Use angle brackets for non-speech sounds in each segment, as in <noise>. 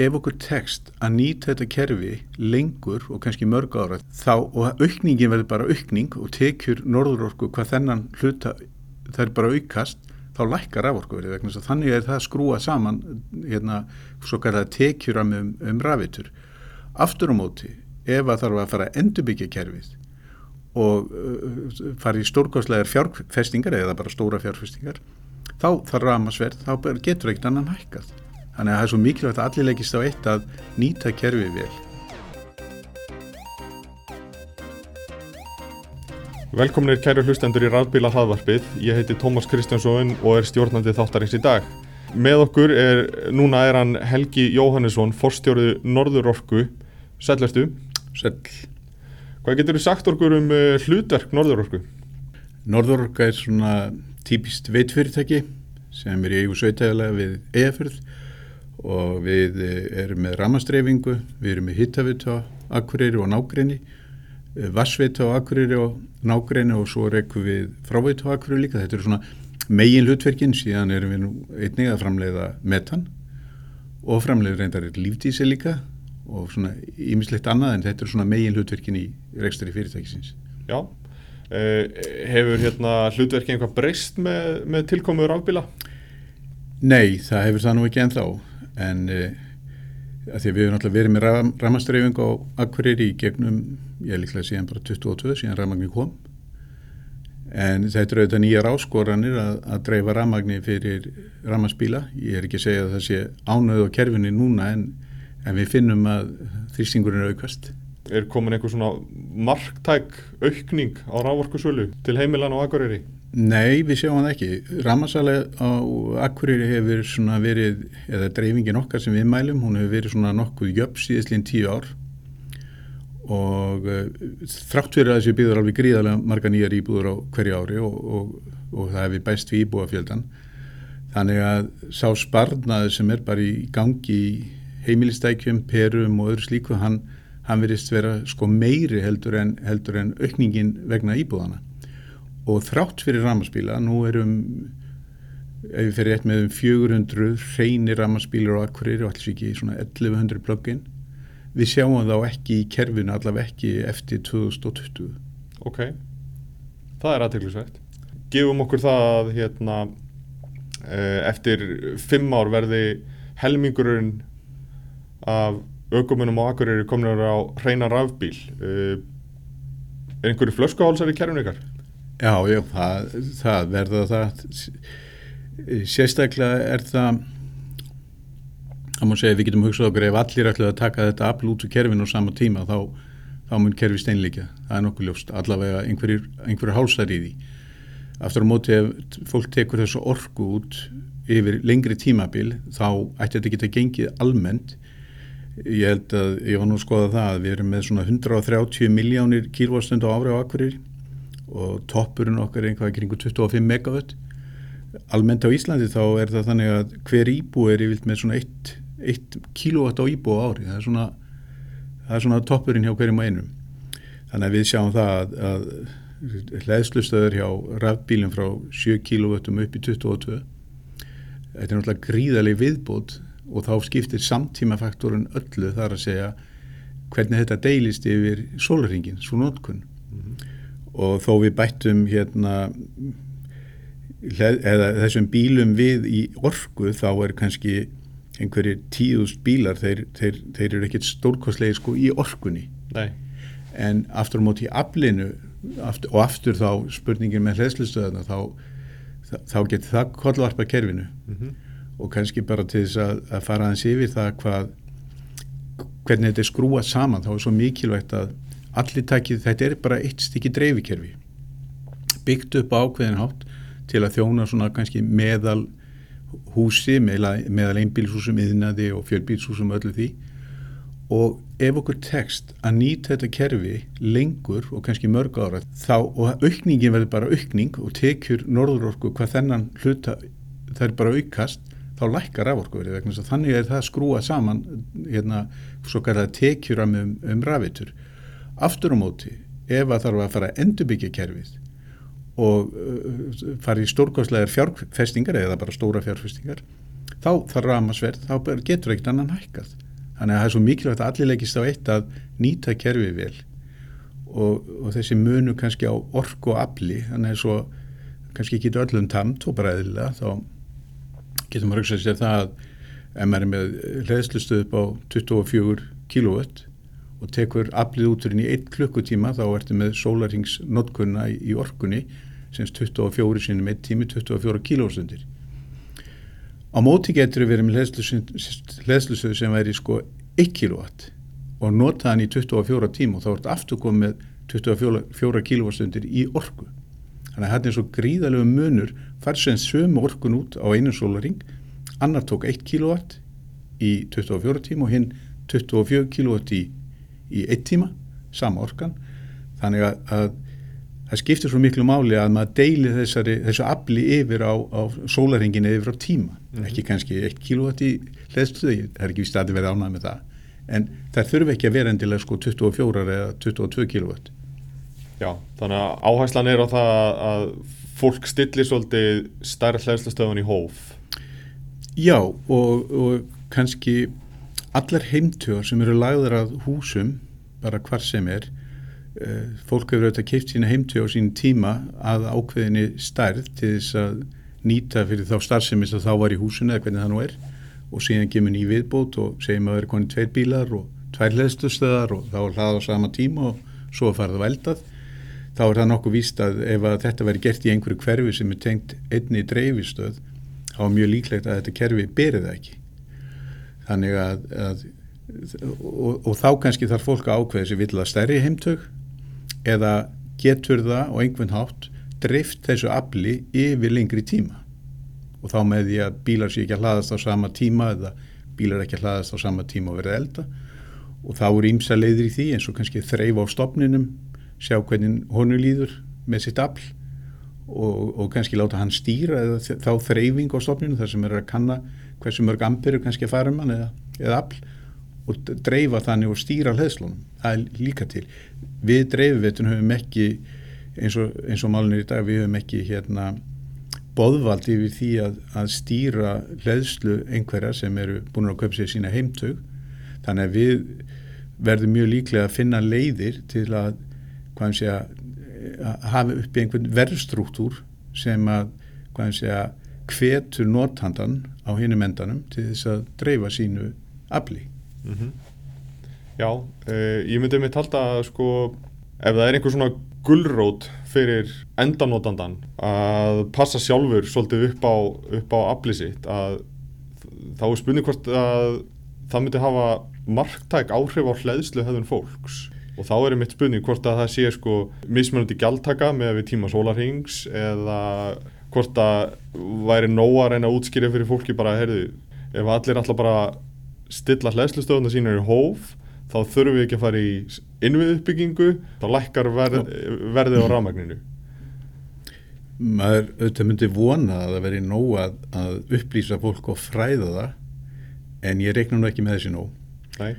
ef okkur tekst að nýta þetta kerfi lengur og kannski mörg ára þá og aukningin verður bara aukning og tekjur norðurorku hvað þennan hluta er bara aukast þá lækkar raforkuverið vegna þess að þannig er það skrúa saman hérna svo kallar tekjur um, um rafitur aftur á móti ef að þarf að fara að endurbyggja kerfið og uh, fara í stórkostlegar fjárfestingar eða bara stóra fjárfestingar þá þarf ramasverð, þá getur ekkert annan hækkað Þannig að það er svo mikilvægt að allir leggist á eitt að nýta kerfið vel. Velkominir kæru hlustendur í Rafbíla Hraðvarpið. Ég heiti Tómas Kristjánsson og er stjórnandi þáttarins í dag. Með okkur er, núna er hann Helgi Jóhannesson, forstjórið Norðurorku. Sælverstu? Sæl. Hvað getur þú sagt okkur um eh, hlutverk Norðurorku? Norðurorka er svona típist veitfyrirtæki sem er í eigu sveitæðilega við EFRð og við eh, erum með ramastreifingu, við erum með hittavita á Akureyri og Nágreini, eh, vassvita á Akureyri og Nágreini og svo rekkum við frávita á Akureyri líka. Þetta eru svona megin hlutverkin, síðan erum við nú einnig að framleiða metan og framleiða reyndar lífdísi líka og svona ímislegt annað en þetta eru svona megin hlutverkin í rekstari fyrirtækisins. Já, eh, hefur hérna hlutverkin eitthvað breyst með, með tilkomuður ábila? Nei, það hefur það nú ekki ennþá en uh, að því að við hefum náttúrulega verið með ram, ramastreifing á Akureyri í gegnum, ég er líklega síðan bara 22 síðan ramagni kom en þetta eru auðvitað nýjar áskoranir að, að dreifa ramagni fyrir ramaspíla, ég er ekki að segja að það sé ánöðu á kerfinni núna en, en við finnum að þrýstingurinn er aukvast. Er komin einhver svona marktæk aukning á rávorkusölu til heimilan á Akureyri? Nei, við sjáum það ekki. Ramasalega á Akureyri hefur verið, eða dreifingin okkar sem við mælum, hún hefur verið nokkuð jöfn síðastlinn tíu ár og uh, þrátt fyrir að þessu býður alveg gríðarlega marga nýjar íbúður á hverju ári og, og, og það hefur bæst við íbúafjöldan. Þannig að sá sparnaði sem er bara í gangi í heimilistækjum, perum og öðru slíku, hann, hann verist vera sko meiri heldur en, heldur en aukningin vegna íbúðana og þrátt fyrir ramaspíla, nú erum ef við fyrir eitt með um 400 reynir ramaspílar á akkurir og alls ekki svona 1100 plugin við sjáum þá ekki í kerfinu allaveg ekki eftir 2020 Ok, það er aðteglisvægt Gefum okkur það hérna eh, eftir fimm ár verði helmingurinn af aukumunum á akkurir kominur á reyna rafbíl. Eh, er einhverju flöskuhálsar í kerfinu ykkar? Já, já, það, það verða það. Sérstaklega er það það má segja við getum hugsað okkur ef allir ætlaði að taka þetta afl út úr kerfinu á sama tíma þá, þá mun kerfi steinleika það er nokkuð ljóst, allavega einhverjir, einhverjir hálsar í því. Aftur á móti ef fólk tekur þessu orgu út yfir lengri tímabil þá ætti þetta að gengið almennt. Ég held að, ég var nú að skoða það að við erum með svona 130 miljónir kílvastund á ári á akkurir og toppurinn okkar er einhvað kringu 25 megawatt. Almennt á Íslandi þá er það þannig að hver íbú er yfir með svona 1 kilowatt á íbú á ári. Það er svona, það er svona toppurinn hjá hverjum og einum. Þannig að við sjáum það að, að hlæðslustöður hjá rafbílum frá 7 kilowattum upp í 22 þetta er náttúrulega gríðarlega viðbót og þá skiptir samtímafaktorun öllu þar að segja hvernig þetta deilist yfir sólringin, svo -hmm og þó við bættum hérna eða þessum bílum við í orgu þá er kannski einhverjir tíðust bílar þeir, þeir, þeir eru ekkert stórkoslega sko í orgunni Nei. en aftur á móti í aflinu aftur, og aftur þá spurningin með hlæðslustöðuna þá, þá getur það kollvarpa kerfinu mm -hmm. og kannski bara til þess að, að fara aðeins yfir það hvað hvernig þetta er skrúað saman þá er svo mikilvægt að allir takið, þetta er bara eitt stykki dreifikerfi byggt upp ákveðin hátt til að þjóna svona kannski meðal húsi, meðal, einbílshúsum yðnaði og fjölbílshúsum öllu því. Og ef okkur tekst að nýta þetta kerfi lengur og kannski mörg ára þá, og aukningin verður bara aukning og tekjur norðurorku hvað þennan hluta er bara aukast þá lækkar raforkuverið vegna þannig er það skrúa saman hérna svo kallar tekjur um, um rafitur aftur á móti ef að þarf að fara að endurbyggja kerfið og uh, fara í stórkostlegar fjárfestingar eða bara stóra fjárfestingar þá þarf ramasverð, þá getur ekkert annan hækkað. Þannig að það er svo mikilvægt að allir leggist á eitt að nýta kerfið vel og, og þessi munu kannski á orku og afli þannig að svo kannski ekki öllum tamt og bara eðlilega þá getum við hugsað sér það að ef maður er með hlæðslustöð upp á 24 kW og tekur aflið úturinn í 1 klukkutíma þá ertu með sólaringsnotkunna í, í orkunni semst 24 sinni með tími 24 kilóstundir á móti getur við verið með hlæðslustöð sem væri sko 1 kW og nota hann í 24 tíma og þá ertu aftur komið með 24 kilóstundir í orku. Þannig að þetta er svo gríðalegu munur fær sem sömu orkun út á einu sólaring annar tók 1 kW í 24 tíma og hinn 24 kW í, í 1 tíma sama orkan. Þannig að, að það skiptir svo miklu máli að maður deilir þessari, þessu afli yfir á, á sólaringinu yfir á tíma. Mm -hmm. ekki kannski 1 kW í hlæðstuði, það er ekki vist að þetta verði ánæg með það. En það þurfi ekki að vera endilega sko 24 eða 22 kW Já, þannig að áherslan er á það að fólk stillir svolítið stærð hlæðslustöðun í hóf. Já, og, og kannski allar heimtjóðar sem eru lagðar að húsum bara hvar sem er uh, fólk hefur auðvitað keift sína heimtjóð á sín tíma að ákveðinni stærð til þess að nýta fyrir þá starfsemist að þá var í húsinu eða hvernig það nú er. Og síðan gemur ný viðbót og segjum að það er konið tveir bílar og tvær leðstustöðar og þá er hlaða á sama tíma og svo farið veldað þá er það nokkuð víst að ef að þetta veri gert í einhverju hverfi sem er tengt einni dreifistöð þá er mjög líklegt að þetta kerfi berið það ekki þannig að, að og, og þá kannski þarf fólk að ákveða sér vill að stærri heimtök eða getur það og einhvern hátt drift þessu afli yfir lengri tíma? Og þá með því að bílar sé ekki að hlaðast á sama tíma eða bílar ekki að hlaðast á sama tíma og verða elda og þá eru ímsa leiðir í því eins og kannski þreif á stopninum sjá hvernig honu líður með sitt afl og, og kannski láta hann stýra eða þá þreyfing á stofninu þar sem er að kanna hversu mörg amperu kannski að fara um hann eða, eða afl og dreifa þannig og stýra hlæðslunum það er líka til. Við dreifvetun höfum ekki eins og, og málunir í dag við höfum ekki hérna boðvald yfir því að, að stýra hlæðslu einhverja sem eru búin að köpa sér sína heimtug þannig að við verðum mjög líklega að finna leiðir til að hvað sé að hafa uppi einhvern verðstruktúr sem að segja, hvetur nothandan á hinnum endanum til þess að dreifa sínu afli mm -hmm. Já, uh, ég myndi með talda að sko ef það er einhver svona gullrót fyrir endanótandan að passa sjálfur svolítið upp á, upp á afli sitt að þá er spurning hvort að það myndi hafa marktæk áhrif á hlæðslu höfðun fólks og þá er einmitt spurning hvort að það sé sko mismunandi gjaldtaka með við tíma sólarhengs eða hvort að væri nóg að reyna að útskýra fyrir fólki bara, heyrðu, ef allir alltaf bara stilla hlæslustöðuna sína í hóf, þá þurfum við ekki að fara í innvið uppbyggingu, þá lækkar verð, verðið á rámagninu. Maður auðvitað myndi vona að það veri nóg að, að upplýsa fólk og fræða það, en ég reikna nú ekki með þessi nóg. Nei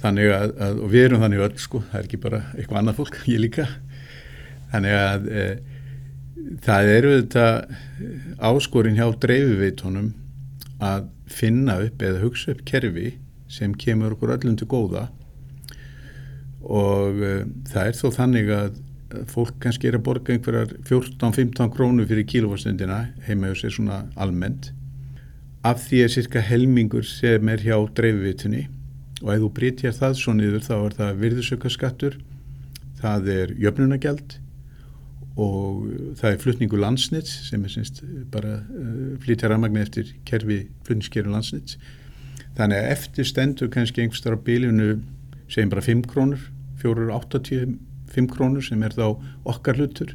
þannig að, að og við erum þannig öll sko, það er ekki bara eitthvað annað fólk, <laughs> ég líka þannig að e, það eru þetta áskorin hjá dreifiveitónum að finna upp eða hugsa upp kerfi sem kemur okkur öllum til góða. Og e, það er þó þannig að fólk kannski er að borga einhverjar 14-15 krónu fyrir kílófastundina heima hjá sér svona almennt. Af því er cirka helmingur sem er hjá dreifiveitunni. Og ef þú breytjar það svo niður þá er það virðusaukaskattur það er jöfnunagjald og það er flutningu landsnits sem er semst bara uh, flytja rafmagni eftir kerfi flutningskeru landsnits þannig að eftir stendur kannski einhverstar á bílinu segjum bara 5 krónur 4,85 krónur sem er þá okkar hlutur.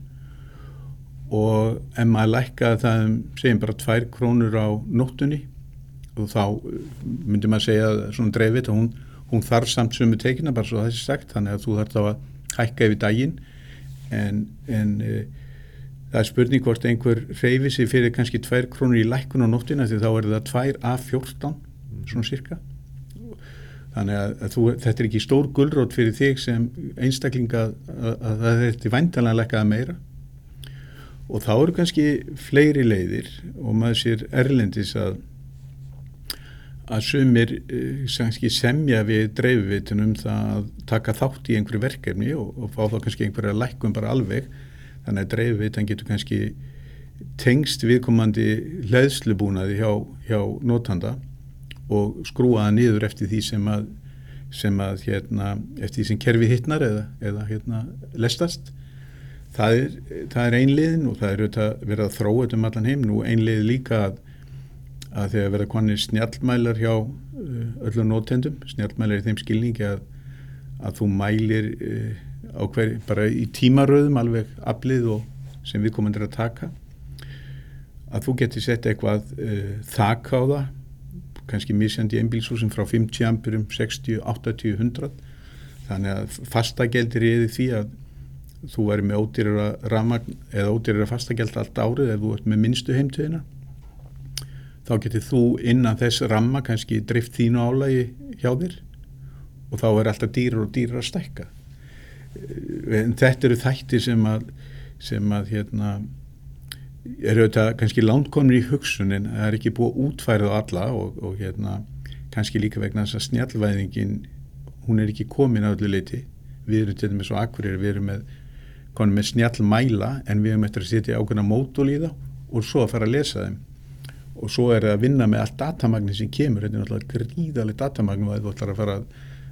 Og ef maður lækka það segjum bara 2 krónur á nóttunni og þá uh, myndir maður segja svona dreifit og hún, hún þarf samt sumu teikina bara svo er sagt. Þannig að þú þarf þá að hækka yfir daginn en, en e, það er spurning hvort einhver reyfi sig fyrir kannski 2 krónur í lækkun á nóttina því þá er það 2 af 14 svona cirka þannig að, að þú, þetta er ekki stór gullrót fyrir þig sem einstaklinga að, að, að það er til væntalega lekkaða meira. Og þá eru kannski fleiri leiðir og maður sér erlendis að að sumir uh, semja við dreifvitunum það að taka þátt í einhverju verkefni og, og fá þá kannski einhverja lækum bara alveg. Þannig að dreifvitan getur kannski tengst viðkomandi hlæðslubúnaði hjá, hjá notanda og skrúaða niður eftir því sem að, sem að hérna, eftir því sem kerfi hittnar eða, eða hérna, lestast. Það er, er einliðin og það er verið að þróa þetta um allan heim. Nú einlið líka að, að þegar verða konir snjallmælar hjá uh, öllum nótendum, snjallmælar í þeim skilningi að, að þú mælir uh, á hver, bara í tímaröðum alveg aflið og sem við komum til að taka að þú getur sett eitthvað uh, þak á það kannski misjandi einbílsúsin frá 50 ampurum 60, 80, 100 þannig að fastageldir er því að þú væri með ódýrara ramagn eða ódýrara fastagjald allt árið ef þú ert með minnstu heimtöðina þá getur þú innan þess ramma kannski drift þínu álægi hjá þér og þá er alltaf dýrar og dýrar að stækka. En þetta eru þættir sem að sem að hérna eru þetta kannski landkonur í hugsunin. Það er ekki búið útfærið á alla og, og hérna kannski líka vegna þess að snjallvæðingin hún er ekki komin á öllu leiti við erum til dæmis og akkurir við erum með með snjall mæla en við höfum eftir að setja ákveðna mótul í það og svo að fara að lesa þeim og svo er það að vinna með allt datamagnin sem kemur, þetta er náttúrulega gríðarlega datamagn og það er að fara að,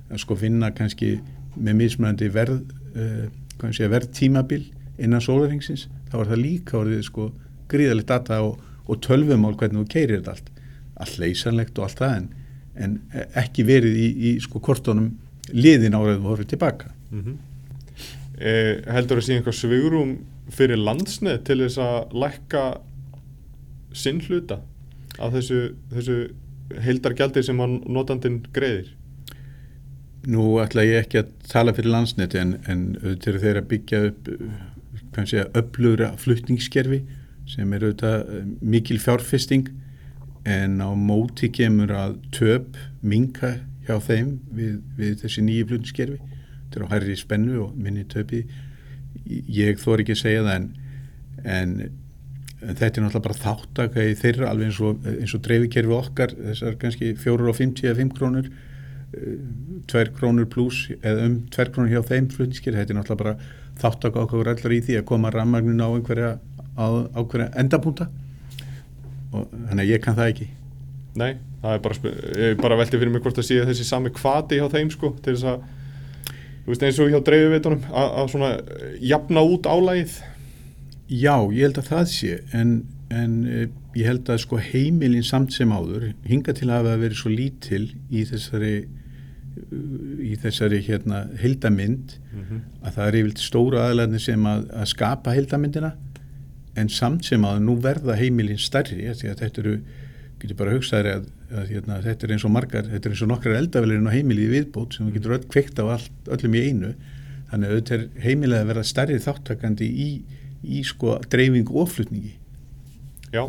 að sko finna kannski með mismunandi verð uh, verð tímabil innan sólaringsins, þá er það líka orðið sko gríðarlega data og, og tölvumál hvernig þú keirir þetta allt. Allt leysanlegt og allt það en, en ekki verið í, í sko kortónum liðin áraðum og horfið tilbaka. Mm -hmm eh, heldur að sé einhver svigurum fyrir landsneð til þess að lækka sinn hluta af þessu, þessu heildargjaldir sem að notandin greiðir? Nú ætla ég ekki að tala fyrir landsneti en, en auðvitað þeir að byggja upp kannski að öflugra flutningskerfi sem er auðvitað eh, mikil fjárfesting. En á móti kemur að töp minka hjá þeim við, við þessi nýju flutningskerfi. Þetta er á hærri spennu og minni töpi. Ég þór ekki að segja það en, en þetta er náttúrulega bara þáttaka í þeirra alveg eins og, eins og dreifikerfi okkar þessar kannski 4,50 eða 5 krónur 2 eh, krónur pluss eða um 2 krónur hjá þeim flutnískir, þetta er náttúrulega bara þáttaka okkur allar í því að koma rammagnin á einhverja, á, á einhverja endabúnda og þannig að ég kann það ekki. Nei, það er bara, bara veltið fyrir mig hvort að sé þessi sami kvati hjá þeim sko til þess að þú veist eins og hjá dreifiveitunum að svona jafna út álægið Já, ég held að það sé en, en eh, ég held að sko heimilin samt sem áður hinga til að verið svo lítil í þessari í þessari hérna hildamind mm -hmm. að það er yfir stóra aðlæðin sem að, að skapa hildamindina en samt sem að nú verða heimilin stærri, þetta eru getur bara hugsaður að, að hérna, þetta er eins og margar, þetta er eins og nokkrar eldavelirinn á heimilið viðbót sem getur öll kveikt á all, öllum í einu þannig að þetta er heimilið að vera stærri þáttakandi í, í sko dreifing og flutningi. Já,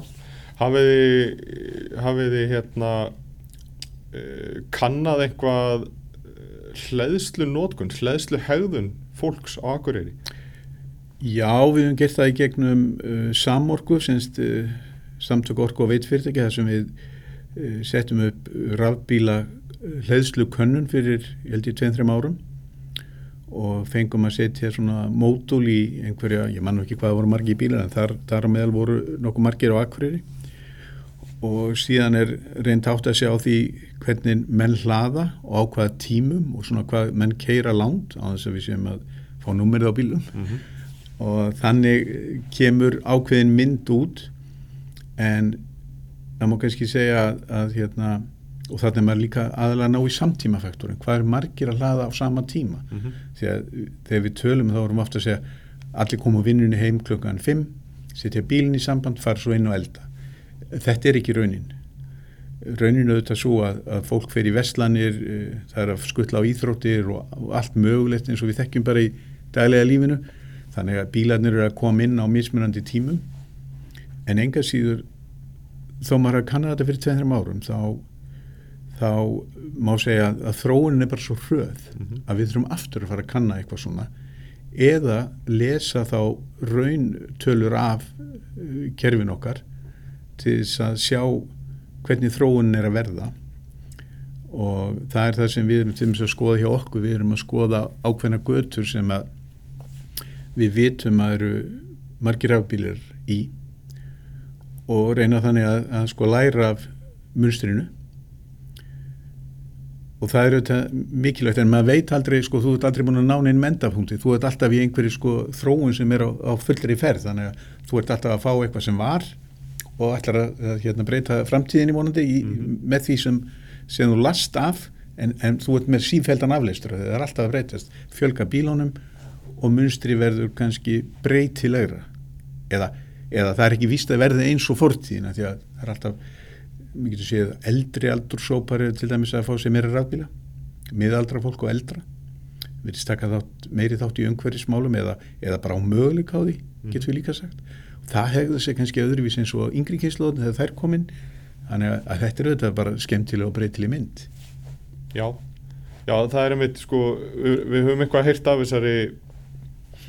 hafiði hafiði hérna uh, kannad eitthvað eh, hlæðslu nótkun, hlæðslu hegðun fólks á Akureyri? Já, við hefum gert það í gegnum uh, samorku, semst uh, samtök orku og veitfyrirtæki þar sem við uh, settum upp rafbíla eh, hlæðslu könnun fyrir, ég held ég, 2-3 árum og fengum að setja svona mótul í einhverja, ég mann ekki hvað voru margi í bílar en þar, þar meðal voru nokkuð margir á akkurýri og síðan er reynd átt að sjá því hvernig menn hlaða og á hvaða tímum og svona hvað menn keira langt á þess að við séum að fá númerið á bílum mm -hmm. og þannig kemur ákveðin mynd út en það má kannski segja að, að hérna, og þannig er maður líka aðalega ná í samtímafaktorin, hvað er margir að hlaða á sama tíma? Mm -hmm. því að þegar við tölum þá erum við ofta að segja allir koma vinnunni heim klukkan 5 setja bílinn í samband, fara svo inn og elda. Þetta er ekki raunin. Raunin auðvitað svo að, að fólk fer í vestlanir, uh, það er að skuttla á íþróttir og, og allt mögulegt eins og við þekkjum bara í daglega lífinu. Þannig að bílarnir eru að koma inn á mismunandi tímum. En enga síður þó maður að kanna þetta fyrir tveim árum þá, þá má segja að þróunin er bara svo hröð mm -hmm. að við þurfum aftur að fara að kanna eitthvað svona. Eða lesa þá rauntölur af uh, kerfin okkar til þess að sjá hvernig þróunin er að verða. Og það er það sem við erum til þess að skoða hjá okkur, við erum að skoða ákveðna götur sem að við vitum að eru margir rafbílir í og reyna þannig að, að sko læra af munstrinu og það er auðvitað mikilvægt en maður veit aldrei, sko, þú ert aldrei búin að nána einn mendapunkti, þú ert alltaf í einhverju sko þróun sem er á, á fullri ferð. Þannig að þú ert alltaf að fá eitthvað sem var og ætlar að, að hérna, breyta framtíðinni vonandi í, mm -hmm. með því sem, sem þú last af. En, en þú ert með sífældan afleistur það er alltaf að breytast, fjölga bílónum og munstri verður kannski breytilegra. Eða, eða það er ekki víst að verði eins og fortíðina því að það er alltaf við getum séð eldri aldursópar til dæmis að fá sér meira rafbíla miðaldra fólk og eldra. Við erum stakað þátt, meiri þátt í umhverjismálum eða, eða bara á möguleik á því getum við líka sagt. Það hefði þessi kannski öðruvís eins og yngri kynnslóðin þegar þær kominn þannig að, þetta er auðvitað bara skemmtileg og breytileg mynd. Já, já það er einmitt sko, við, höfum eitthvað heyrt af þessari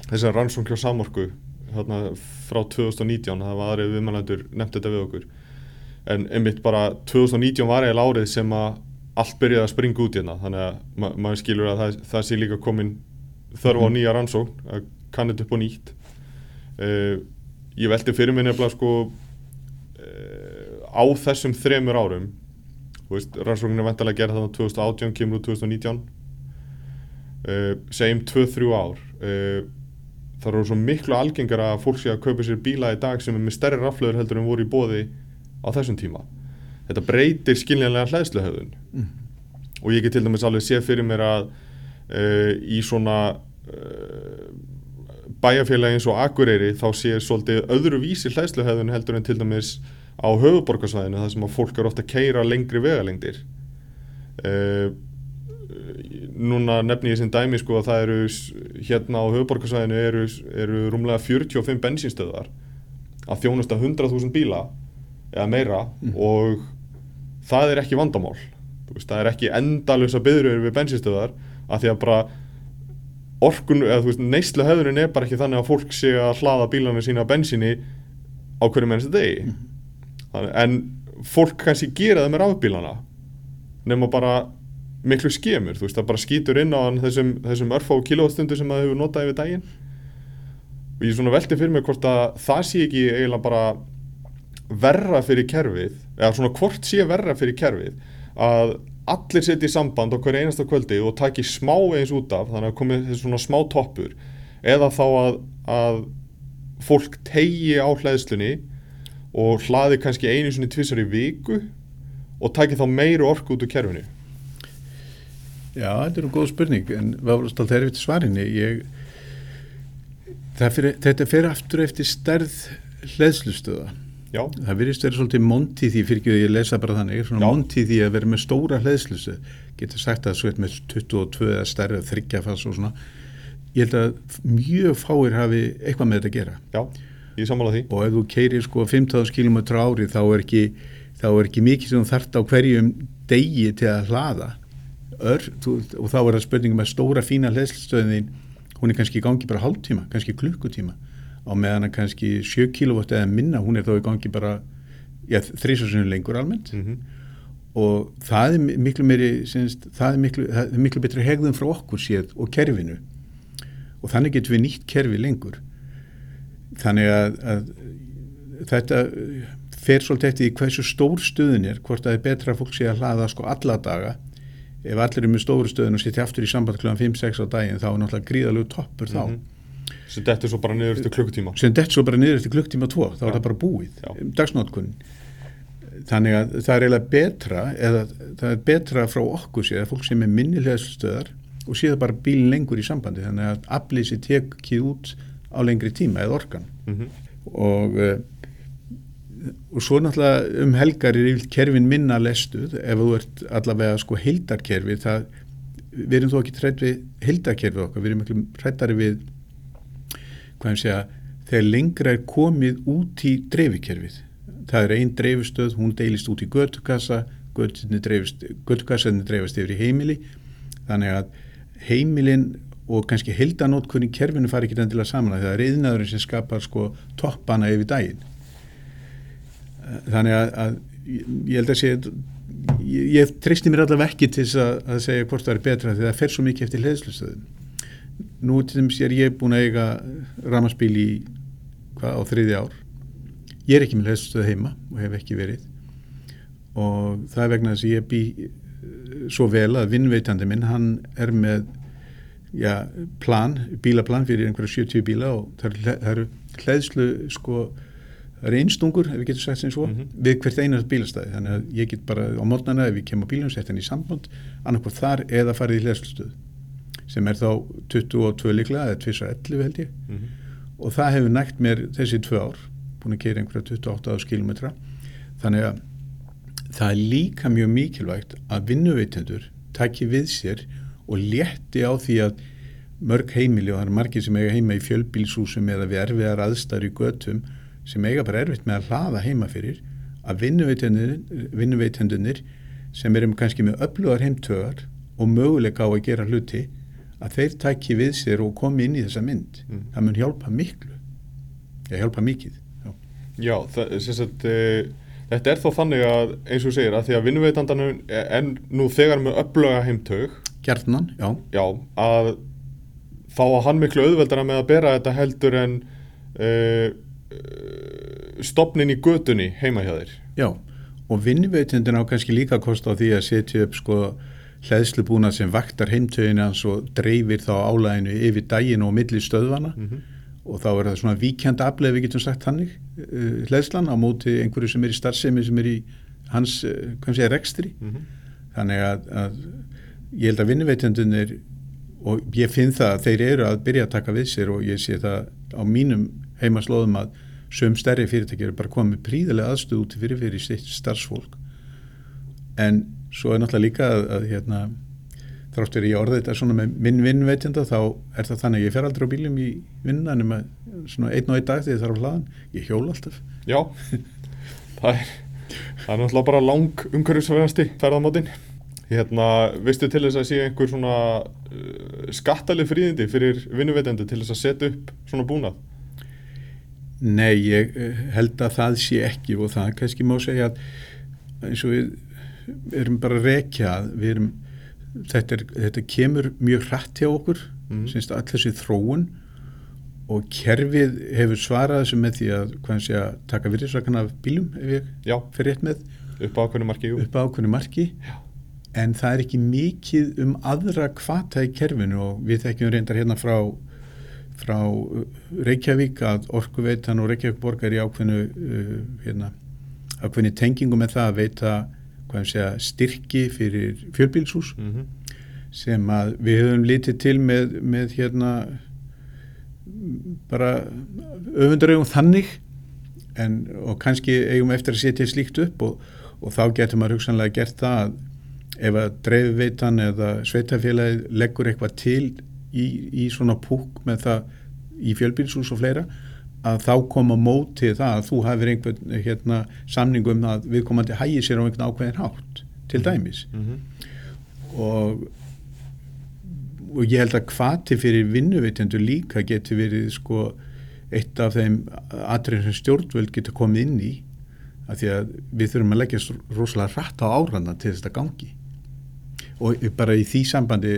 þessari rannsókn hjá Samorku þarna frá 2019 það var aðrið viðmælandur nefnt þetta við okkur en einmitt bara 2019 var eiginlega árið sem að allt byrjaði að springa út hérna. Þannig að ma maður skilur að það, það sé líka komin þörf á mhm. nýja rannsókn að kannit upp og nýtt. Uh, ég veldi fyrir mig nefnilega sko uh, á þessum þremur árum rannsóknin er vendalega að gera þannig 2018 kemur úr 2019 uh, segjum 2-3 ár. Það eru svo miklu algengar að fólk sé að kaupa sér bíla í dag sem er með stærri raflöður heldur en voru í bóði á þessum tíma. Þetta breytir skiljanlega hlæðsluhauðun mm. og ég get til dæmis alveg sé fyrir mér að uh, í svona uh, bæjarfélagi eins og Akureyri þá sé svolítið öðru vísi hlæðsluhauðun heldur en til dæmis á höfuborgarsvæðinu þar sem að fólk eru ofta að keira lengri vegalengdir. Uh, núna nefn ég sem dæmi sko að það eru hérna á höfuborgarsvæðinu eru, eru rúmlega 45 bensinstöðar að þjónusta 100.000 bíla eða meira mm. og það er ekki vandamál veist, það er ekki endalösa byðröður við bensinstöðar að því að bara orkun, eða þú veist, neyslu höfðunin er bara ekki þannig að fólk sé að hlaða bílanu sína bensinni á hverju mennstu degi mm. þannig, en fólk kannski gera það með rafbílana nema bara miklu skemur, þú veist, það bara skýtur inn á þessum, þessum örfá kilóstundu sem það hefur notað yfir daginn og ég svona veltið fyrir mig hvort að það sé ekki eiginlega bara verra fyrir kerfið eða svona hvort sé verra fyrir kerfið að allir setja í samband okkur einasta kvöldi og taki smá eins út af þannig að komi þessu svona smá toppur eða þá að, að fólk tegi á hlæðslunni og hlaði kannski einu svona tvissar í viku og taki þá meiru orku út úr kerfinu? Já, þetta er um góð spurning en alltaf þeirri við svarinni ég, fyrir, þetta fer aftur eftir stærð hlæðslustöða Já. Það virðist verið svolítið monti því fyrir ekki að ég lesa bara þannig, svona monti því að vera með stóra hlæðslusu, getur sagt að er með 22 eða stærri að þryggja fast og svona, ég held að mjög fáir hafi eitthvað með þetta að gera. Já, ég samála því. Og ef þú keirir sko 15 km ári þá er ekki, þá er ekki mikið sem þart á hverjum degi til að hlaða Ör, þú, og þá er það spurningum að stóra fína hlæðslustöðin, hún er kannski í gangi bara hálftíma, kannski klukkutíma á meðan að kannski 7 kW eða minna, hún er þá í gangi bara þrísasunum lengur almennt. Mm -hmm. og það er miklu meiri, syns, það er miklu, það er miklu betri hegðum frá okkur séð og kerfinu. Og þannig getur við nýtt kerfi lengur. Þannig að, að þetta fer svolítið eftir í hversu stór stuðin er, hvort það er betra að fólk sé að hlaða sko alla daga. Ef allir er með stóru stuðin og setja aftur í samband kl. 5-6 á daginn þá er náttúrulega gríðalög toppur þá. Mm -hmm sem dettur svo bara niður eftir klukktíma sem dettur svo bara niður eftir klukktíma 2 þá ja. er það bara búið, dagsnótkunn þannig að það er eiginlega betra eða það er betra frá okkur séð að fólk sem er minnilega stöðar og séða bara bílinn lengur í sambandi. Þannig að aflýsi tekið út á lengri tíma eða orkan. Mm -hmm. og uh, og svo náttúrulega um helgar er yfir kerfin minna lestuð. Ef þú ert allavega sko hildarkerfi það, við erum þó ekki trætt við hildarkerfið okkar, við erum miklu trættari við hvað ég segja, þegar lengra er komið út í dreifikerfið. Það er einn dreifistöð, hún deilist út í götukassa, götukassaðinni dreifast yfir í heimili, þannig að heimilin og kannski heldanótkunni kerfinu fari ekki endilega saman að það er yðnaðurinn sem skapar sko toppana yfir daginn. Þannig að, að ég held að sé, ég, ég treysti mér allavega ekki til þess að, að segja hvort það er betra því það fer svo mikið eftir hliðslustöðum nú til þess er ég búin að eiga ramaspíl í hvað á þriði ár. Ég er ekki með hliðslustöð heima og hef ekki verið. Og það er vegna þess að ég bý eh, svo vel að vinnveitandi minn hann er með já, plan, bílaplan fyrir einhverja 70 bíla og það eru, eru hlæðslu sko það eru einstungur, ef við getum sagt sem svo Mhm. við hvert einast bílastæði, þannig að ég get bara á mótnana ef ég kem á bílum, sett hann í samband annarkvæð þar eða farið í hlæðslustöð sem er þá 22 líklega eða 211 held ég Mhm. og það hefur nægt mér þessi tvö ár búin að keira einhverja 28 km þannig að það er líka mjög mikilvægt að vinnuveitendur taki við sér og létti á því að mörg heimili og það er margir sem eiga heima í fjölbílshúsum eða við erfiðar aðstæður í götum sem eiga bara erfitt með að hlaða heima fyrir að vinnuveitendunir, sem erum kannski með öflugar heimtögar og möguleika á að gera hluti að þeir taki við sér og komi inn í þessa mynd Mm. það mun hjálpa miklu ég hjálpa mikið já. Já, það, sagt, e, þetta er þá þannig að, eins og segir, að því að vinnuveitandanum er nú þegar með öfluga heimtög, Gjarnan, já, já, að þá að hann miklu auðveldara með að bera þetta heldur en e, stopnin í götunni heima hjá þér. já og vinnuveitendin á kannski líka kost á því að setja upp sko hlæðslubúna sem vaktar heimtögina og dreifir þá álæginu yfir daginn og milli stöðvana Mm -hmm. og þá er það svona víkjandi afleið við getum sagt hannig uh, hlæðslan á móti einhverju sem er í starfsemi sem er í hans, uh, hvað sé, rekstri. Þannig að, að ég held að vinnuveitendunir og ég finn það að þeir eru að byrja að taka við sér og ég sé það á mínum heimaslóðum að söm stærri fyrirtæki eru bara komið príðilega aðstöð út fyrir fyrir sitt starfsfólk. En svo er náttúrulega líka að, að hérna, þráttur ég orðið þetta svona með minn vinnveitenda þá er það þannig að ég fer aldrei á bílum í vinnuna nema svona einn og einn dag þegar ég þarf að hlaðan ég hjóla alltaf Já, það er, það er náttúrulega bara lang umhverfisverðasti ferðamáttinn. Hérna, veistu til þess að sé einhver svona uh, skattaleg fríðindi fyrir vinnuveitendu til þess að setja upp svona búnað? Nei, ég eh, held að það sé ekki og það kannski má segja að eins og við erum bara að rekja við erum, þetta, er, þetta kemur mjög hratt hjá okkur, mm. Syns að þessi þróun. Og kerfið hefur svarað þessu með því að, sé taka virðisrakan af bílum ef ég Já, fer rétt með. Upp á ákveðnu marki, marki. En það er ekki mikið um aðra kvata í kerfinu og við þekkjum reyndar hérna frá frá uh, Reykjavík að Orkuveitan og Reykjavík borgar í ákveðnu uh, hérna, ákveðni tengingu með það að veita segja, styrki fyrir fjölbílshús Mm sem að við höfum litið til með, með hérna bara öfundarögum þannig en, og kannski eigum eftir að setja slíkt upp og, og þá getur maður hugsanlega gert það að ef að dreifveitan eða sveitafélagi leggur eitthvað til í, í svona púk með það í fjölbílshús og fleira að þá koma móti það að þú hafir einhvern hérna, samningu um það að viðkomandi hægir sér á einhvern ákveðin hátt til dæmis. -hmm. og, og ég held að hvati fyrir vinnuveitendur líka getur verið sko eitt af þeim atriðum sem stjórnvöld getur komið inn í að því að við þurfum að leggja rosalega rætt á áranna til þetta gangi. Og bara í því sambandi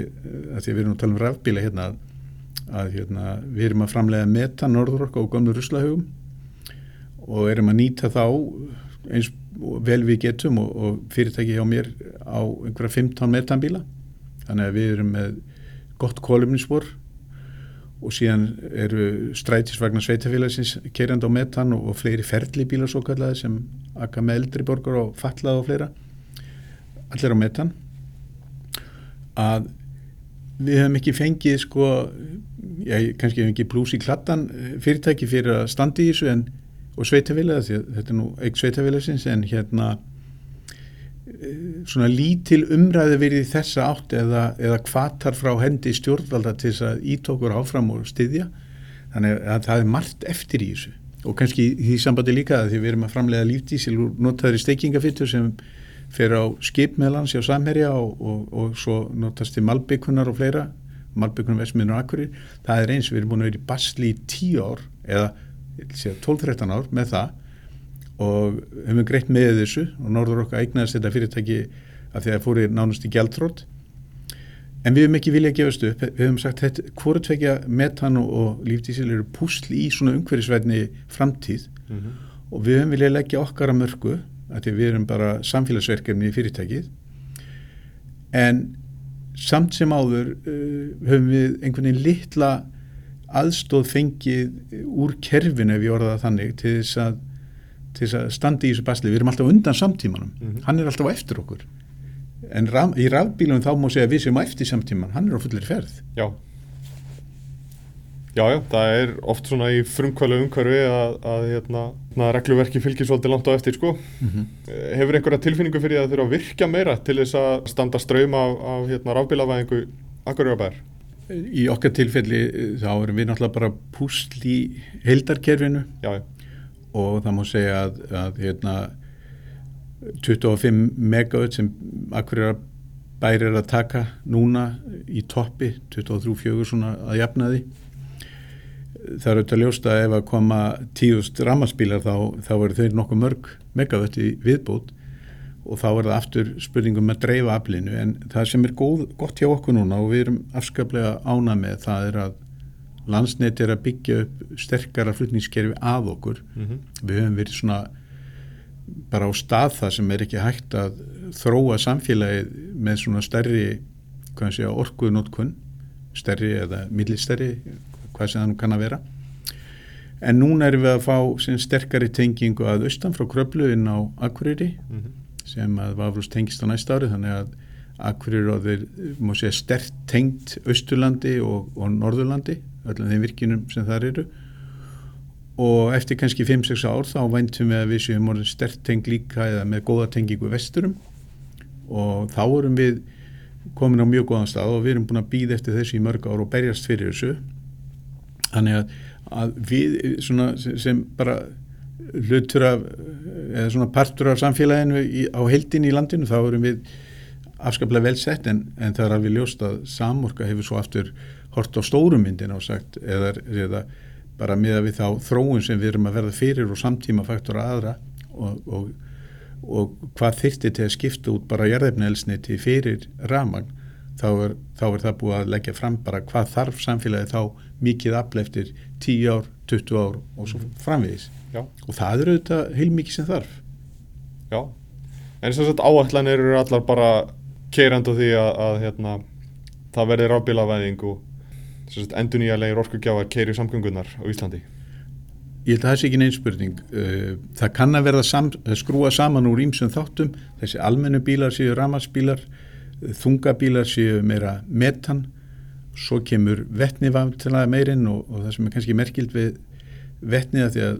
að því að við erum að tala um rafbíla hérna að, að hérna, við erum að framlega meta norðurokka og gömlu ruslahugum og erum að nýta þá eins vel við getum og, og fyrirtæki hjá mér á einhverja 15 metanbíla. Þannig að við erum með gott kólumninsvor og síðan eru strætisvagnar sveitafélagsins kerjandi á metan og, og fleiri ferlibílar svo kallaði sem akka með eldri borgar og fallaði og fleira allir á metan. Að við höfum ekki fengið sko já, kannski hefum ekki plús í kladdan eh, fyrirtæki fyrir að standi í þessu en, og sveitafélaga því að þetta er nú ekki sveitafélagsins en hérna eh, svona lítil umræði verið þessa átt eða, eða kvatar frá hendi stjórnvalda til þess að ítókur áfram og styðja þannig að það er margt eftir í þessu. Og kannski því sambandi líka að því við erum að framlega lífdísil og notaður í steikingafittur sem fer á skip meðlans hjá Samherja og, og, og svo notast til malbyggunar og fleira malbyggunar vesmiðnur og akkurir það er eins, við erum búin að vera í basli í 10 ár eða 12-13 ár með það. Og höfum greitt með þessu og Norður okkar eignaðist þetta fyrirtæki af því að það fóri nánast í gjaldrótt en við höfum ekki viljað að gefast upp. Við höfum sagt þetta, hvort tvekja metan og, lífdísil eru púsl í svona umhverfisvætni framtíð. Mm -hmm. og við höfum viljað leggja okkar að mörgu af því að við erum bara samfélagsverkefni í fyrirtækið. En samt sem áður uh, höfum við einhvern veginn litla aðstóð fengið úr kerfinu ef ég orða það þannig til þess að, til þess að standa í þessu basli, við erum alltaf undan samtímanum. Mhm. hann er alltaf á eftir okkur. En raf, í rafbílunum þá má segja við sem á eftir samtíman, hann er á fullir ferð. Já Já, já, það er oft svona í frumkvælu umhverfi að, að hérna, regluverki fylgir svolítið langt á eftir sko. mm -hmm. Hefur einhverja tilfinningu fyrir að þurfa að virka meira til þess að standa ströym af, af hérna, rafbílavæðingu Akureyrbær? í okkar tilfelli eh, þá erum við náttúrulega bara púsl í heildarkerfinu Já, já, og það má segja að, að hérna, 25 megawatt sem Akureyrar bæri er að taka núna í toppi 23-4 svona að jafna því það er auðvitað ljóst að ef að koma tíðust rammarspílar þá, þá eru þau nokkuð mörg megawatt í viðbót og þá er það aftur spurningum að dreifa aflinu. En það sem er góð, gott hjá okkur núna og við erum afskaplega ána með það er að landsneti er að byggja upp sterkara flutningskerfi að okkur. Mm við höfum verið svona bara á stað það sem er ekki hægt að þróa samfélagið með svona stærri hvað sé að orkuðnótkun stærri eða millistærri hvað sem það nú kann að vera. En núna erum við að fá sterkari tengingu að austan frá kröflu inn á Akureyri -hmm. sem að vaflust tengist á næsta ári þannig að Akureyri og þeir má segja stert tengt Austurlandi og, og Norðurlandi öllum þeim virkinum sem þar eru. Og eftir kannski 5-6 ár þá væntum við að við séum orðin stert teng líka eða með góða tengingu vesturum. Og þá erum við komin á mjög góðan stað og við erum búin að býða eftir þessu í mörg ár og berjast fyrir þessu þannig að, að við svona sem, bara hlutur af eða svona partur af samfélaginu í, á heldin í landinu þá erum við afskaplega vel sett en, en það er alveg ljóst að samorka hefur svo aftur hort á stórumyndin og sagt eða, eða bara miða við þá þróun sem við erum að verða fyrir og samtíma faktora aðra og, og, og hvað þyrti til að skipta út bara jarðefnaelsniti fyrir ramagn þá er, þá er það búið að leggja fram bara hvað þarf samfélagi þá mikið afl eftir 10 ár, 20 ár og svo framvegis Já, og það eru auðvitað heilmikið sem þarf já. En sem sagt áætlanir eru allar bara keirandi á því að, að hérna, það verði rafbílavæðing og endur nýjarlegir orkugjafar keiri samgöngunar á Íslandi. Ég held að það sé ekki neins spurning. Uh, Það kann að verða sam, að skrúa saman úr ímsum þáttum. Þessi almennu bílar séu ramarsbílar, þungabílar séu meira metan, svo kemur vetni vamtilega meirinn og, og það sem er kannski merkild við vetniða því að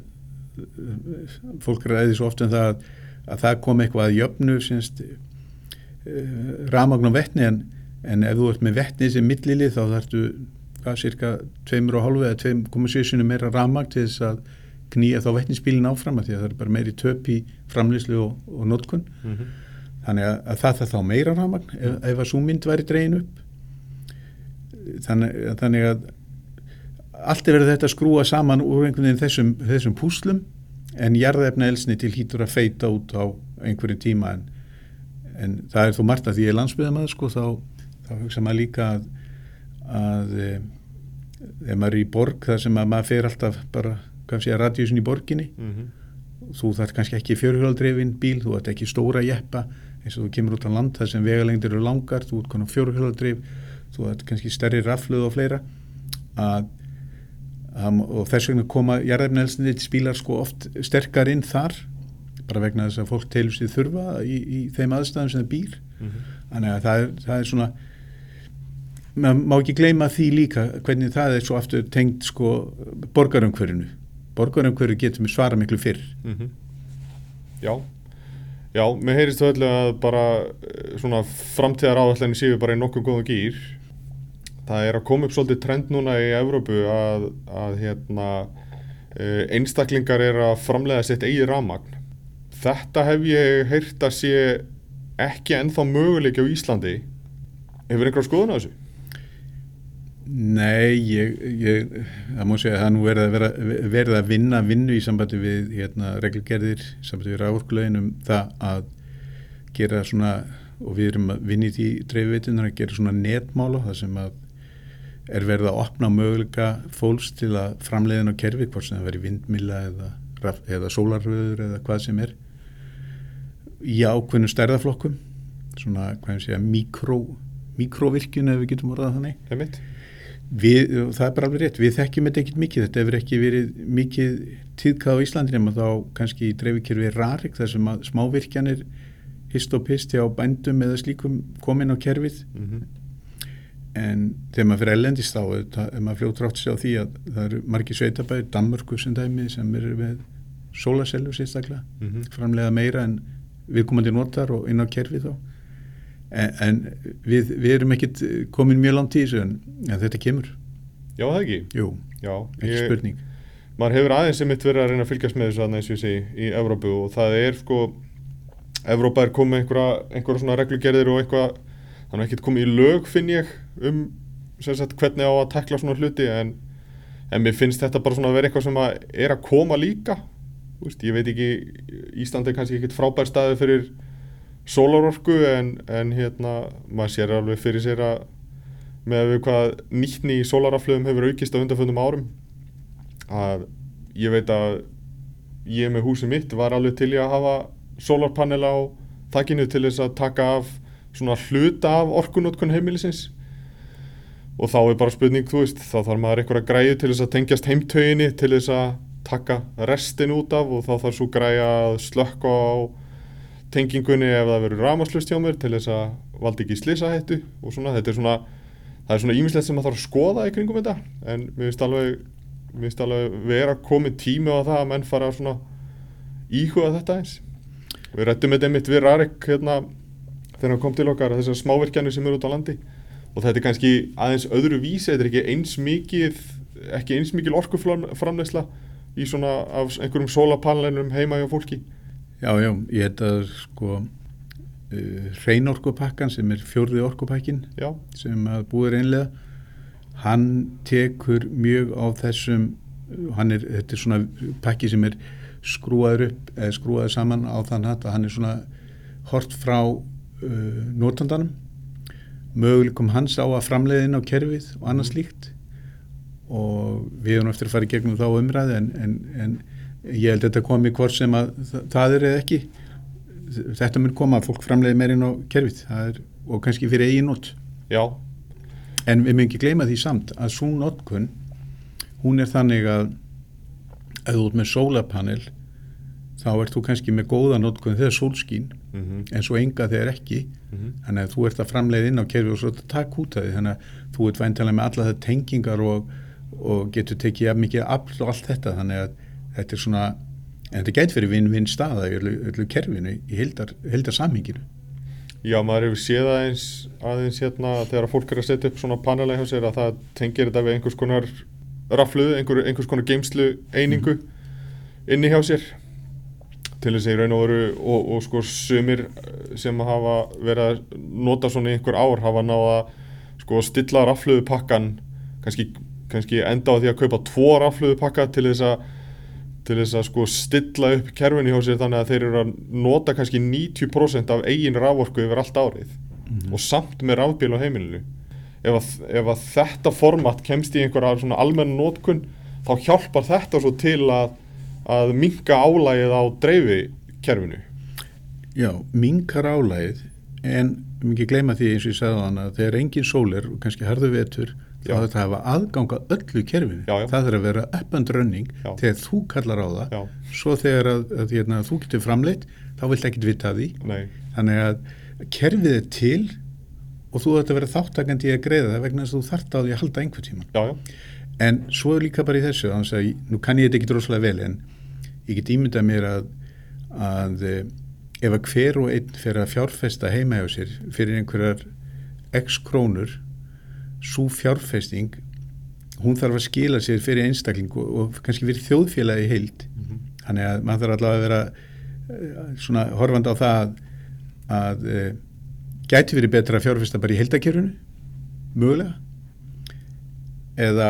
uh, fólk ræði svo oft um það að, að það kom eitthvað að jöfnu sinst, uh, ramagn og vetni en, en ef þú ert með vetni sem millili þá þarftu hvað, cirka 2,5 eða 2,7 meira ramagn til þess að knýja þá vetnisbílin áfram að því að það er bara meiri töp í framlýslu og, og notkun Mm -hmm. Þannig að, að það þarf þá meira ramagn ef, ef að svo mynd væri dregin upp þannig, þannig að allt er verið þetta að skrúa saman úr einhvern veginn þessum, þessum púslum en jarðefna elsni til hýtur að feita út á einhverju tíma en, en það er þó margt að því ég er landsbyðamaður sko þá, þá hugsa maður líka að, að e, ef maður er í borg þar sem að maður fer alltaf bara kannski að radíusin í borginni Mm -hmm. þú þarf kannski ekki fjörhjóldrefin bíl, þú ert ekki stóra jeppa eins og þú kemur út á land þar sem vegalengdir eru langar, þú ert konar fjörhjóldref þú ert kannski stærri rafluð og fleira að, að og þess vegna koma jarðefnelsnið spílar sko oft sterkar inn þar bara vegna þess að fólk telur sér þurfa í, í þeim aðstæðum sem það býr Mm -hmm. þannig að það er, það er svona maður má ekki gleyma því líka hvernig það er svo aftur tengt sko borgarumhverfinu borgarumhverfi getur við svara miklu fyrr Mhm. Já, já, mér heyrist þú öllu að bara eh, svona framtíðar áallinni séu bara í nokkuð góðum gýr. Það er að koma upp svolítið trend núna í Evrópu að, að hérna, eh, einstaklingar er að framlega sitt eigi ramagn. Þetta hef ég heyrt að sé ekki ennþá möguleiki á Íslandi. Hefur einhver skoðun á þessu? Nei, ég, ég það má segja að það er nú verið að, vera, verið að vinna vinnu í sambandi við hérna, reglgerðir, í sambandi við rávorkulegin um það að gera svona og við erum að vinni því dreifveitunar að gera svona netmála það sem að er verið að opna möguleika fólks til að framleiðin á kerfi hvort sem það veri vindmilla eða, eða sólarröður eða hvað sem er í ákveðnu stærðaflokkum svona hvað ég segja mikró, mikróvirkjun ef við getum orðað þannig. Einmitt við, það er bara alveg rétt, við þekkjum þetta ekkit mikið, þetta hefur ekki verið mikið tíðkað á Íslandi nema þá kannski í dreifikirfi rarik þar sem að smávirkjanir hist og pist hjá bændum eða slíkum komin á kerfið. Mm en þegar maður fyrir ellendist þá er maður fljótt rátt sig á því að það eru margir sveitabæðir, Danmörku sem dæmi sem eru með sólasellu sérstaklega, -hmm. framlega meira en viðkomandi notar og inn á kerfið þá en, en við, við erum ekkit komin mjög langt í þessu en, en þetta kemur, Já, það ekki? Jú, Já, ekki spurning. Maður hefur aðeins sem mitt verið að reyna að fylgjast með þessu aðeins ég segi í Evrópu og það er sko Evrópa er komið einhverja, einhverja svona reglugerðir og eitthvað þannig að ekkert komið í lög finn ég um sagt, hvernig á að tekla svona hluti en, en mér finnst þetta bara svona að vera eitthvað sem að er að koma líka. Þú veist, ég veit ekki Ísland er kannski ekkert frábær staði fyrir sólarorku en, en hérna maður sér alveg fyrir sér að með við hvað nýttni í sólaraflöðum hefur aukist á undanföndum árum að ég veit að ég með húsið mitt var alveg til í að hafa sólarpanel á þakkinu til þess að taka af svona hluta af orkunótkun heimilisins. Og þá er bara spurning, þú veist, þá þarf maður einhverja græðu til þess að tengjast heimtöginni til þess að taka restin út af og þá þarf svo græja að slökka á tengingunni ef það verður ramaslust hjá mér til þess að valdi ekki slisahættu og svona, þetta er svona það er svona ímislegt sem maður þarf að skoða í kringum þetta. En mér finnst alveg mér finnst alveg vera komið tími á það að menn fara svona íhuga þetta eins. Við rættum þetta einmitt við Rarik hérna þegar hann kom til okkar þessar smávirkjanir sem eru út á landi. Og þetta er kannski aðeins öðru vísi þetta er ekki eins mikið ekki eins mikil orkuframleysla í svona af einhverjum sólapanelum heima hjá fólki Já, já, ég held að sko uh, hreinorkupakkan sem er fjórði orkupakkin já, sem að búið einlega hann tekur mjög á þessum hann er, þetta er svona pakki sem er skrúaður upp eða skrúaður saman á þann hatt að hann er svona hort frá uh, notandanum. Möguleikum hans á að framleiða inn á kerfið og annað slíkt. Og við erum eftir að fara í gegnum þá umræði en, en, en ég held að þetta komi hvort sem að þa- það er eða ekki. Þetta mun koma að fólk framleiði meirinn á kerfið. Er, og kannski fyrir eigin nót já, En við mögum ekki gleyma því samt að svo notkun, hún er þannig að ef þú ert með sólapanel þá ert þú kannski með góða notkun þegar sólskín mm en svo enga þegar ekki. -hmm. þannig að þú ert að framleiða inn á kerfi og svo ert að taka út af því. Þannig að þú ert væntalega með alla það tengingar og, og getur tekið mikið afl og allt þetta. Þannig að þetta er svona en þetta gæti fyrir vinn-vinn staða í öllu, öllu kerfinu í heildar samhenginu Já, maður hefur séð aðeins, aðeins hérna þegar fólk er að setja upp svona panela hjá sér að það tengir þetta við einhvers konar rafluð, einhver, einhvers konar geimslu einingu inni hjá sér. Til þess að í raun og veru og, og sko sumir sem hafa verið að nota svona í einhver ár hafa náða sko stilla rafluðu pakkan kannski, kannski enda á því að kaupa tvo rafluðu pakka til þess að til þess að sko stilla upp kerfinu hjá sér þannig að þeir eru að nota kannski 90% af eigin raforku yfir allt árið og samt með rafbíl á heimilinu. Ef að, ef að þetta format kemst í einhverja svona almenn notkun þá hjálpar þetta svo til að að minka álægið á dreifi kerfinu Já, minkar álægið en ekki gleyma því eins og ég sagði þannig að þegar engin sól er og kannski harðu vetur Já. þetta hafa aðganga öllu kerfinu. Já, já. það þarf að vera up and running Já. þegar þú kallar á það. Svo þegar að, að, hérna, þú getur framleitt þá vilt ekki vita því. Nei, þannig að kerfið er til og þú ætti að vera þáttakandi í að greiða það vegna þess að þú þart á því að halda einhver tíma. Já, já, en svo er líka bara í þessu þannig að nú kann ég þetta ekki droslega vel en ég get ímyndað mér að, að eh, ef að hver og einn fyrir að fjárfesta heima hjá sér fyrir einhverjar x krónur svo fjárfesting hún þarf að skila sér fyrir einstakling og, kannski fyrir þjóðfélagi heild. Mhm. þannig að maður þarf allavega að vera eh, svona horfandi á það að, að e, gæti verið betra að fjárfesta bara í heildakerfinu mögulega. Eða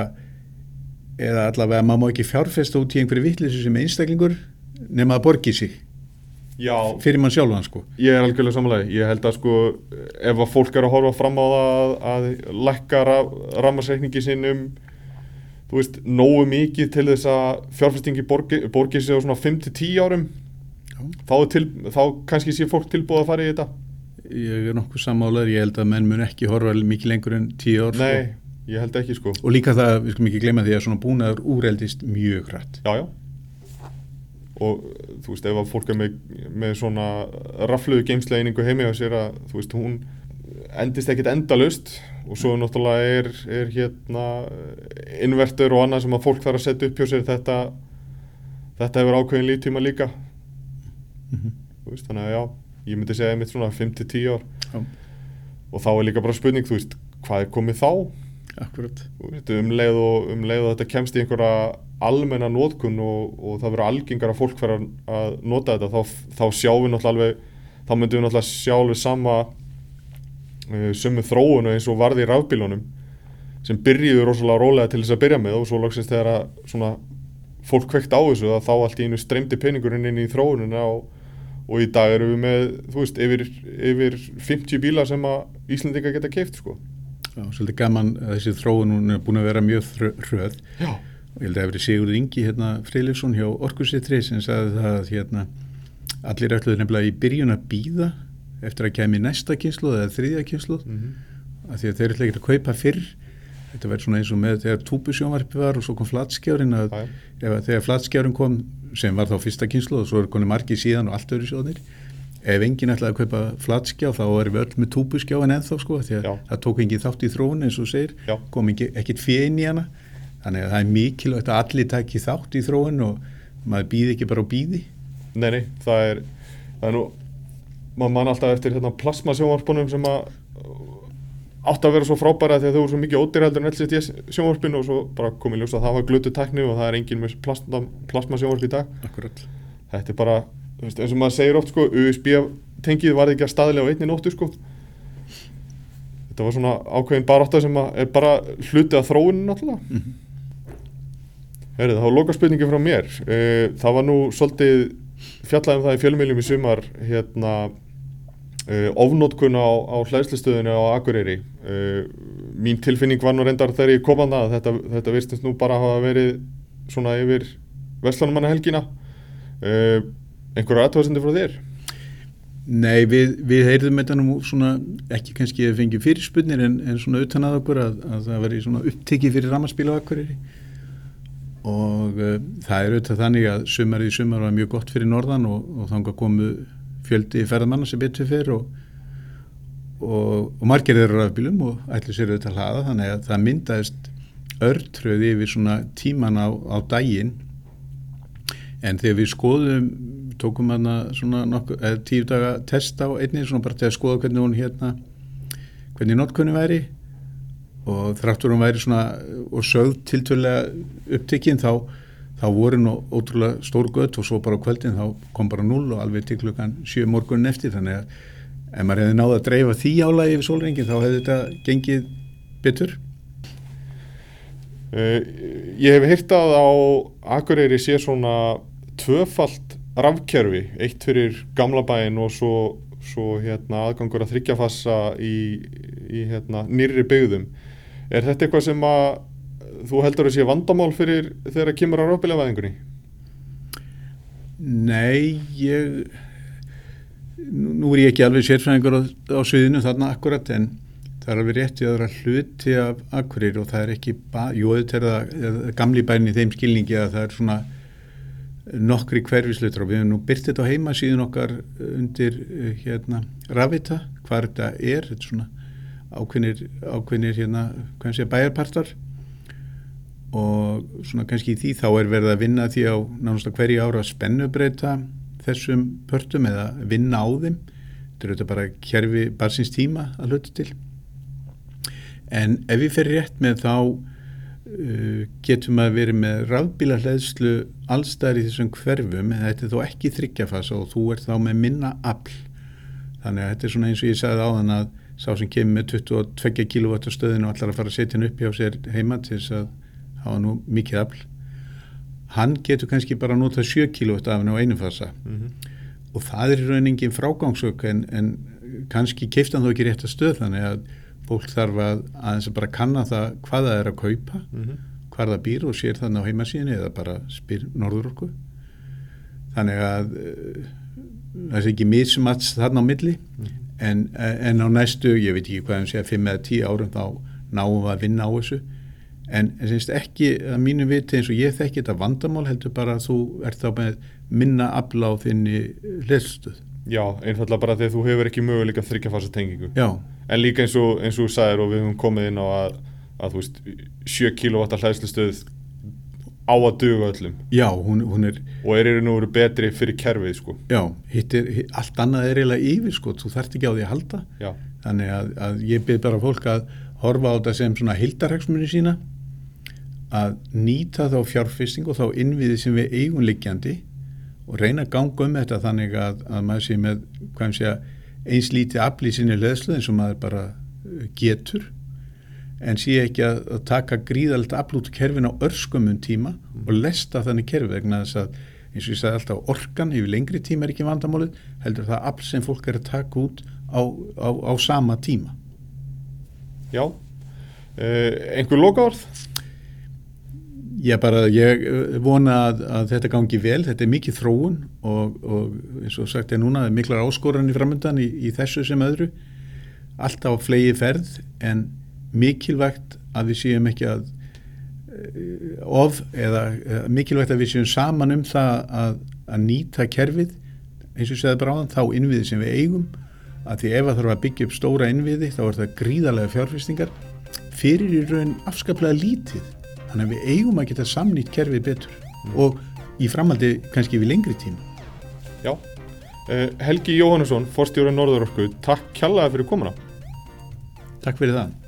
eða allavega að maður má ekki fjárfesta út í einhverju vittlisu sem einstaklingur nema að borgi sig Já, fyrir mann sjálfan sko ég er algjörlega samanlega. Ég held að sko, ef að fólk er að horfa fram á það að, að lækka ra rammarsreikningi sinn um, þú veist, nógu mikið til þess að fjárfestingi borgi, borgi sig á svona 5-10 árum, þá, til, þá kannski sé fólk tilbúið að fara í þetta. ég er nokkuð sammálar, ég held að menn mun ekki horfa mikið lengur en tíu ár sko. Nei, ég held ekki sko. og líka það, við skulum ekki gleyma því að svona búnaður úreldist mjög hrætt Já, já. Og þú veist, ef að fólk er með, með svona rafluðu geimsleiningu heimi á sér að, þú veist, hún endist ekkit endalust og svo náttúrulega er, er hérna inverter og annað sem að fólk þarf að setja upp hjá sér þetta, þetta hefur ákveðin líftíma líka. Mhm. Þú veist, þannig að já, ég myndi segja einmitt svona 5-10 ár. Já. Og þá er líka bara spurning, þú veist, hvað er komið þá? <laughs> akkurat um leið og, um leið og þetta kemst í einhverja almenna nótkun og, og það verður algengar að fólk fyrir að nota þetta þá, þá sjáum við náttúrulega alveg þá myndum við náttúrulega sjá alveg sama uh, sömu þróunu eins og varði í rafbílunum sem byrjuðu rosalega rólega til þess að byrja með og svo loksins þegar að svona fólk kveikt á þessu að þá allt í einu streymdi peningurinn inn í þróununa og, og í dag eru við með, þú veist, yfir, yfir 50 bíla sem að Íslandinga geta keift sko. Já, svolítið gaman að þessi þróun hún er búin að vera mjög hröð. Já. ég held að það hefur Sigurður Ingi hérna, Freilifsson hjá Orkusittri sem sagði það að hérna, allir ætluðu nefnilega í byrjun að býða eftir að kemi næsta kynsluð eða þriðja kynsluð Mm af því að þeir ætla ekki að kaupa fyrr. Þetta verður svona eins og með þegar túbusjónvarpi var og svo kom flatskjárin að að þegar flatskjárin kom sem var þá fyrsta kynslu og svo er konið margir síðan og allt öðru sjóðnir ef enginn ætlaði að kaupa flatskjá þá erum við öll með túbuskjáin ennþá sko því að það tók enginn þátt í þróun eins og segir. Já. kom fjö inn í hana. Þannig að það er mikilvægt að allir taki þátt í þróun og maður býði ekki bara á býði Nei, nei, það er, það er nú, maður mann alltaf eftir hérna, plasmasjónvarpunum sem að átt að vera svo frábæra að þau voru svo mikið ódýrældur en LCD sjónvarpinu og svo bara komið ljós að það var glötu tekni og það er engin með plasma, plasmasjónvarp í dag. akkurat. Þetta er bara, veist, eins og maður segir oft sko, USB tengið var ekki að staðilega á einni nóttu sko. Þetta var svona ákveðin barátta sem að er bara hluti af þróunin náttúrulega. Mhm. Herrið, þá loka spurningi frá mér. Eh, Það var nú svolítið fjallaði um það í fjölumiljum í sumar hérna uh, ofnótkun á, á hlæðslustöðinu á Akureyri. Uh, mín tilfinning var nú reyndar þegar ég kom að það að þetta, þetta virstist nú bara hafa verið svona yfir Vestlunumanna helgina. Einhverja aðtöðsendur frá þér? Nei, við, við heyrðum þetta nú svona, ekki kannski að fengi fyrirspunnir en, en svona utan að okkur að, að það veri svona upptekið fyrir rammarspíla á Akureyri. Og uh, það er auðvitað þannig að sumarið í sumar var mjög gott fyrir norðan og, og þangað komu fjöldi ferðamanna sem betur fyrir og, og, og margir eru rafbílum og ætlu sér auðvitað að hlaða. Þannig að það myndaðist örtröð yfir svona tíman á, á daginn. En þegar við skoðum tókum hana svona nokkuð, tíu daga test á einni svona bara til að skoða hvernig hún hérna hvernig notkunni væri. Og þráttur hún væri svona og sögð tiltölulega upptekinn þá, þá voru nú ótrúlega stór gött og svo bara kvöldin þá kom bara null og alveg til klukkan sjö morgunin eftir. Þannig að ef maður hefði náða að dreifa því álægi yfir sólringin þá hefði þetta gengið betur. Uh, ég hef heyrt að á Akureyri sé svona tvöfalt rafkerfi, eitt fyrir gamla bæin og svo, svo hérna, aðgangur að þryggjafassa í, í hérna, nýrri byggðum. Er þetta eitthvað sem að þú heldur að sé vandamál fyrir þegar það kemur á rafbílavæðingunni? Nei, ég nú, er ég ekki alveg sérfræðingur á, á sviðinu þarna akkurat en það er alveg rétt í aðra hluti af akkurir og það er ekki jú þetta er það gamli bærin í þeim skilningi að það er svona nokkri hverfislutur og við hefum nú byrtið þetta á heimasíðun okkar undir eh, hérna rafita, hvað þetta er. Þetta svona ákveðnir, ákveðnir hérna, hvað sé bæjarpartar. Og svona kannski í því þá er verið að vinna því á nánast að hverju ára spennubreita þessum pörtum eða vinna á þeim. Þetta er auðvitað bara kerfi barsins tíma að hluta til. En ef við ferum rétt með þá getum að verið með rafbíla hlæðslu allstæðar í þessum hverfum en þetta er þó ekki þryggjafasa og þú ert þá með minna afl þannig að þetta er svona eins og ég sagði áðan að sá sem kemur með 22 kW stöðinu og allar að fara að setja hann upp hjá sér heima til þess að hafa nú mikið afl hann getur kannski bara að nota 7 kW af hann á einu fasa Mm -hmm. og það er í raunin engin frágangsök en, en kannski keiftan þó ekki rétt að stöð þannig að fólk þarf að aðeins að bara kanna það hvað það er að kaupa mm -hmm. hvar það býr og sér þannig á heimasíðinni eða bara spyr norður okkur þannig að uh, það er ekki mismats þarna á milli Mhm. en, en á næstu, ég veit ekki hvað sé að 5 eða 10 árum þá náum við að vinna á þessu. En finnst ekki að mínu viti eins og ég þekki þetta vandamál heldur bara að þú ert þá með minna afla á þinni hliðstöð. Já, einfallega bara að þú hefur ekki möguleika þryggjafasa tengingu. Já, en líka eins og, eins og þú sagðir og við höfum komið inn á að, að þú veist 7 kW hlæðslustöð á að duga öllum. Já, hún, hún er og er raun og veru betri fyrir kerfið sko. Já, hittir, hitt, allt annað er eiginlega yfir sko, þú þarft ekki á því að halda. Já, þannig að, að ég byrð bara fólk að horfa á þetta sem svona hildarhagsmunni sína að nýta þá fjárfesting og þá innviði sem við eigum liggjandi og reyna að ganga um þetta þannig að, að maður sé með hvað sé að eins lítið afli sinni leðslu eins og maður bara uh, getur en sé ekki að, að taka gríðalegt aflút kerfin á örskumum tíma og lesta þannig kerfi vegna þess að eins og ég sagði alltaf orkan yfir lengri tíma er ekki vandamálið heldur það afl sem fólk er að taka út á, á, á sama tíma já uh, Einhver lokaorð? Ég bara, ég eh, vona að, að þetta gangi vel, þetta er mikið þróun og, og eins og sagt er núna miklar áskoranir framöndan í, í þessu sem öðru. Alltaf flegi ferð en mikilvægt að við séum ekki að eh, of eða eh, mikilvægt að við séum saman um það að, að nýta kerfið. Eins og ég segði bara á þann, þá innviði sem við eigum. Að því ef það þarf að byggja upp stóra innviði þá er það gríðarlega fjárfestingar. Fyrir í raun afskaplega lítið þannig að við eigum að geta samnýtt kerfið betur. Og í framaldi kannski við lengri tíma. Já. Uh, Helgi Jóhannesson, forstjóra Norðurorku Takk kjallaði fyrir komuna. Takk fyrir það